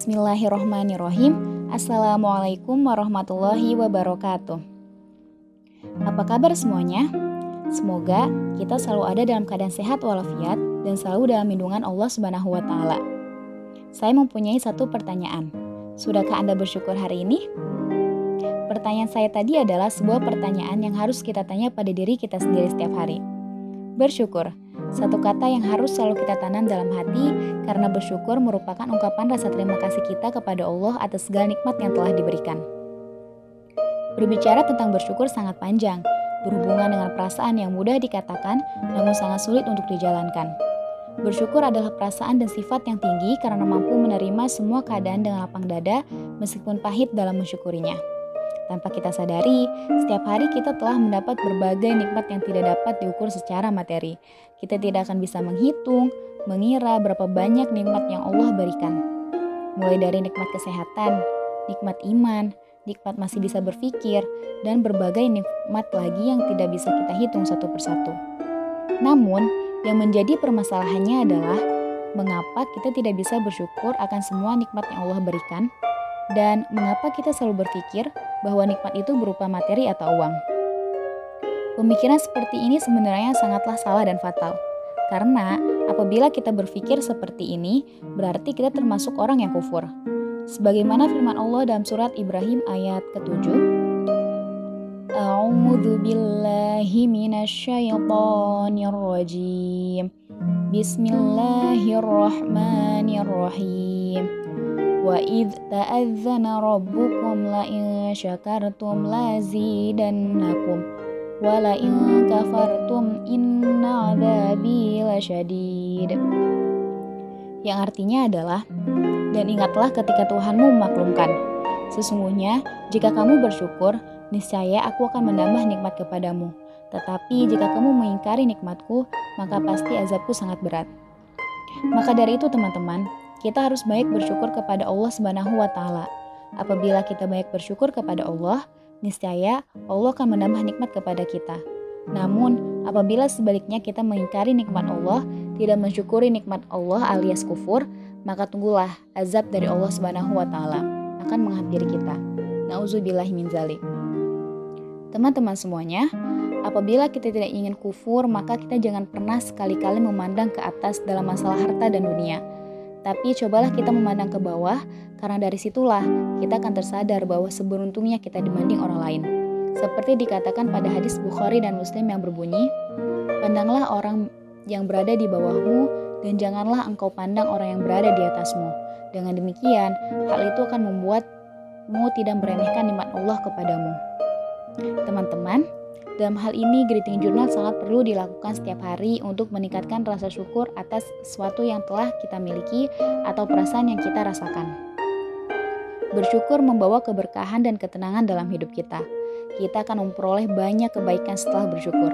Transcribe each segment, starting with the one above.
Bismillahirrohmanirrohim Assalamualaikum warahmatullahi wabarakatuh Apa kabar semuanya? Semoga kita selalu ada dalam keadaan sehat walafiat dan selalu dalam lindungan Allah Subhanahu wa taala. Saya mempunyai satu pertanyaan. Sudahkah Anda bersyukur hari ini? Pertanyaan saya tadi adalah sebuah pertanyaan yang harus kita tanya pada diri kita sendiri setiap hari. Bersyukur, satu kata yang harus selalu kita tanam dalam hati karena bersyukur merupakan ungkapan rasa terima kasih kita kepada Allah atas segala nikmat yang telah diberikan. Berbicara tentang bersyukur sangat panjang, berhubungan dengan perasaan yang mudah dikatakan namun sangat sulit untuk dijalankan. Bersyukur adalah perasaan dan sifat yang tinggi karena mampu menerima semua keadaan dengan lapang dada meskipun pahit dalam mensyukurinya. Tanpa kita sadari, setiap hari kita telah mendapat berbagai nikmat yang tidak dapat diukur secara materi. Kita tidak akan bisa menghitung, mengira berapa banyak nikmat yang Allah berikan. Mulai dari nikmat kesehatan, nikmat iman, nikmat masih bisa berpikir, dan berbagai nikmat lagi yang tidak bisa kita hitung satu persatu. Namun, yang menjadi permasalahannya adalah mengapa kita tidak bisa bersyukur akan semua nikmat yang Allah berikan dan mengapa kita selalu berpikir bahwa nikmat itu berupa materi atau uang? Pemikiran seperti ini sebenarnya sangatlah salah dan fatal. Karena apabila kita berpikir seperti ini, berarti kita termasuk orang yang kufur. Sebagaimana firman Allah dalam surat Ibrahim ayat ke-7, A'udzu billahi minasyaitonir rajim. Bismillahirrahmanirrahim. La in syakartum lazidannakum wa la in kafartum inna adzabi lasyadid. Yang artinya adalah dan ingatlah ketika Tuhanmu memaklumkan sesungguhnya jika kamu bersyukur niscaya aku akan menambah nikmat kepadamu tetapi jika kamu mengingkari nikmatku maka pasti azabku sangat berat. Maka dari itu teman-teman, kita harus baik bersyukur kepada Allah Subhanahu wa taala. Apabila kita baik bersyukur kepada Allah, niscaya Allah akan menambah nikmat kepada kita. Namun, apabila sebaliknya kita mengingkari nikmat Allah, tidak mensyukuri nikmat Allah alias kufur, maka tunggulah azab dari Allah Subhanahu wa taala akan menghampiri kita. Nauzubillahi min zalik. Teman-teman semuanya, apabila kita tidak ingin kufur, maka kita jangan pernah sekali-kali memandang ke atas dalam masalah harta dan dunia tapi cobalah kita memandang ke bawah, karena dari situlah kita akan tersadar bahwa seberuntungnya kita dibanding orang lain. Seperti dikatakan pada hadis Bukhari dan Muslim yang berbunyi, Pandanglah orang yang berada di bawahmu, dan janganlah engkau pandang orang yang berada di atasmu. Dengan demikian, hal itu akan membuatmu tidak meremehkan nikmat Allah kepadamu. Teman-teman, dalam hal ini, greeting journal sangat perlu dilakukan setiap hari untuk meningkatkan rasa syukur atas sesuatu yang telah kita miliki atau perasaan yang kita rasakan. Bersyukur membawa keberkahan dan ketenangan dalam hidup kita. Kita akan memperoleh banyak kebaikan setelah bersyukur.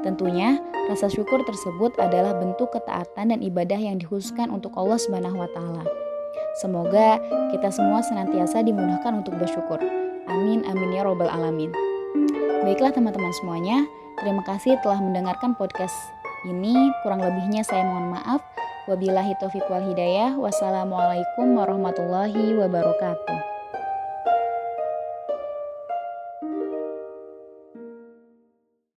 Tentunya, rasa syukur tersebut adalah bentuk ketaatan dan ibadah yang dikhususkan untuk Allah Subhanahu wa taala. Semoga kita semua senantiasa dimudahkan untuk bersyukur. Amin amin ya robbal alamin. Baiklah teman-teman semuanya, terima kasih telah mendengarkan podcast ini. Kurang lebihnya saya mohon maaf. Wabillahi taufiq wal hidayah. Wassalamualaikum warahmatullahi wabarakatuh.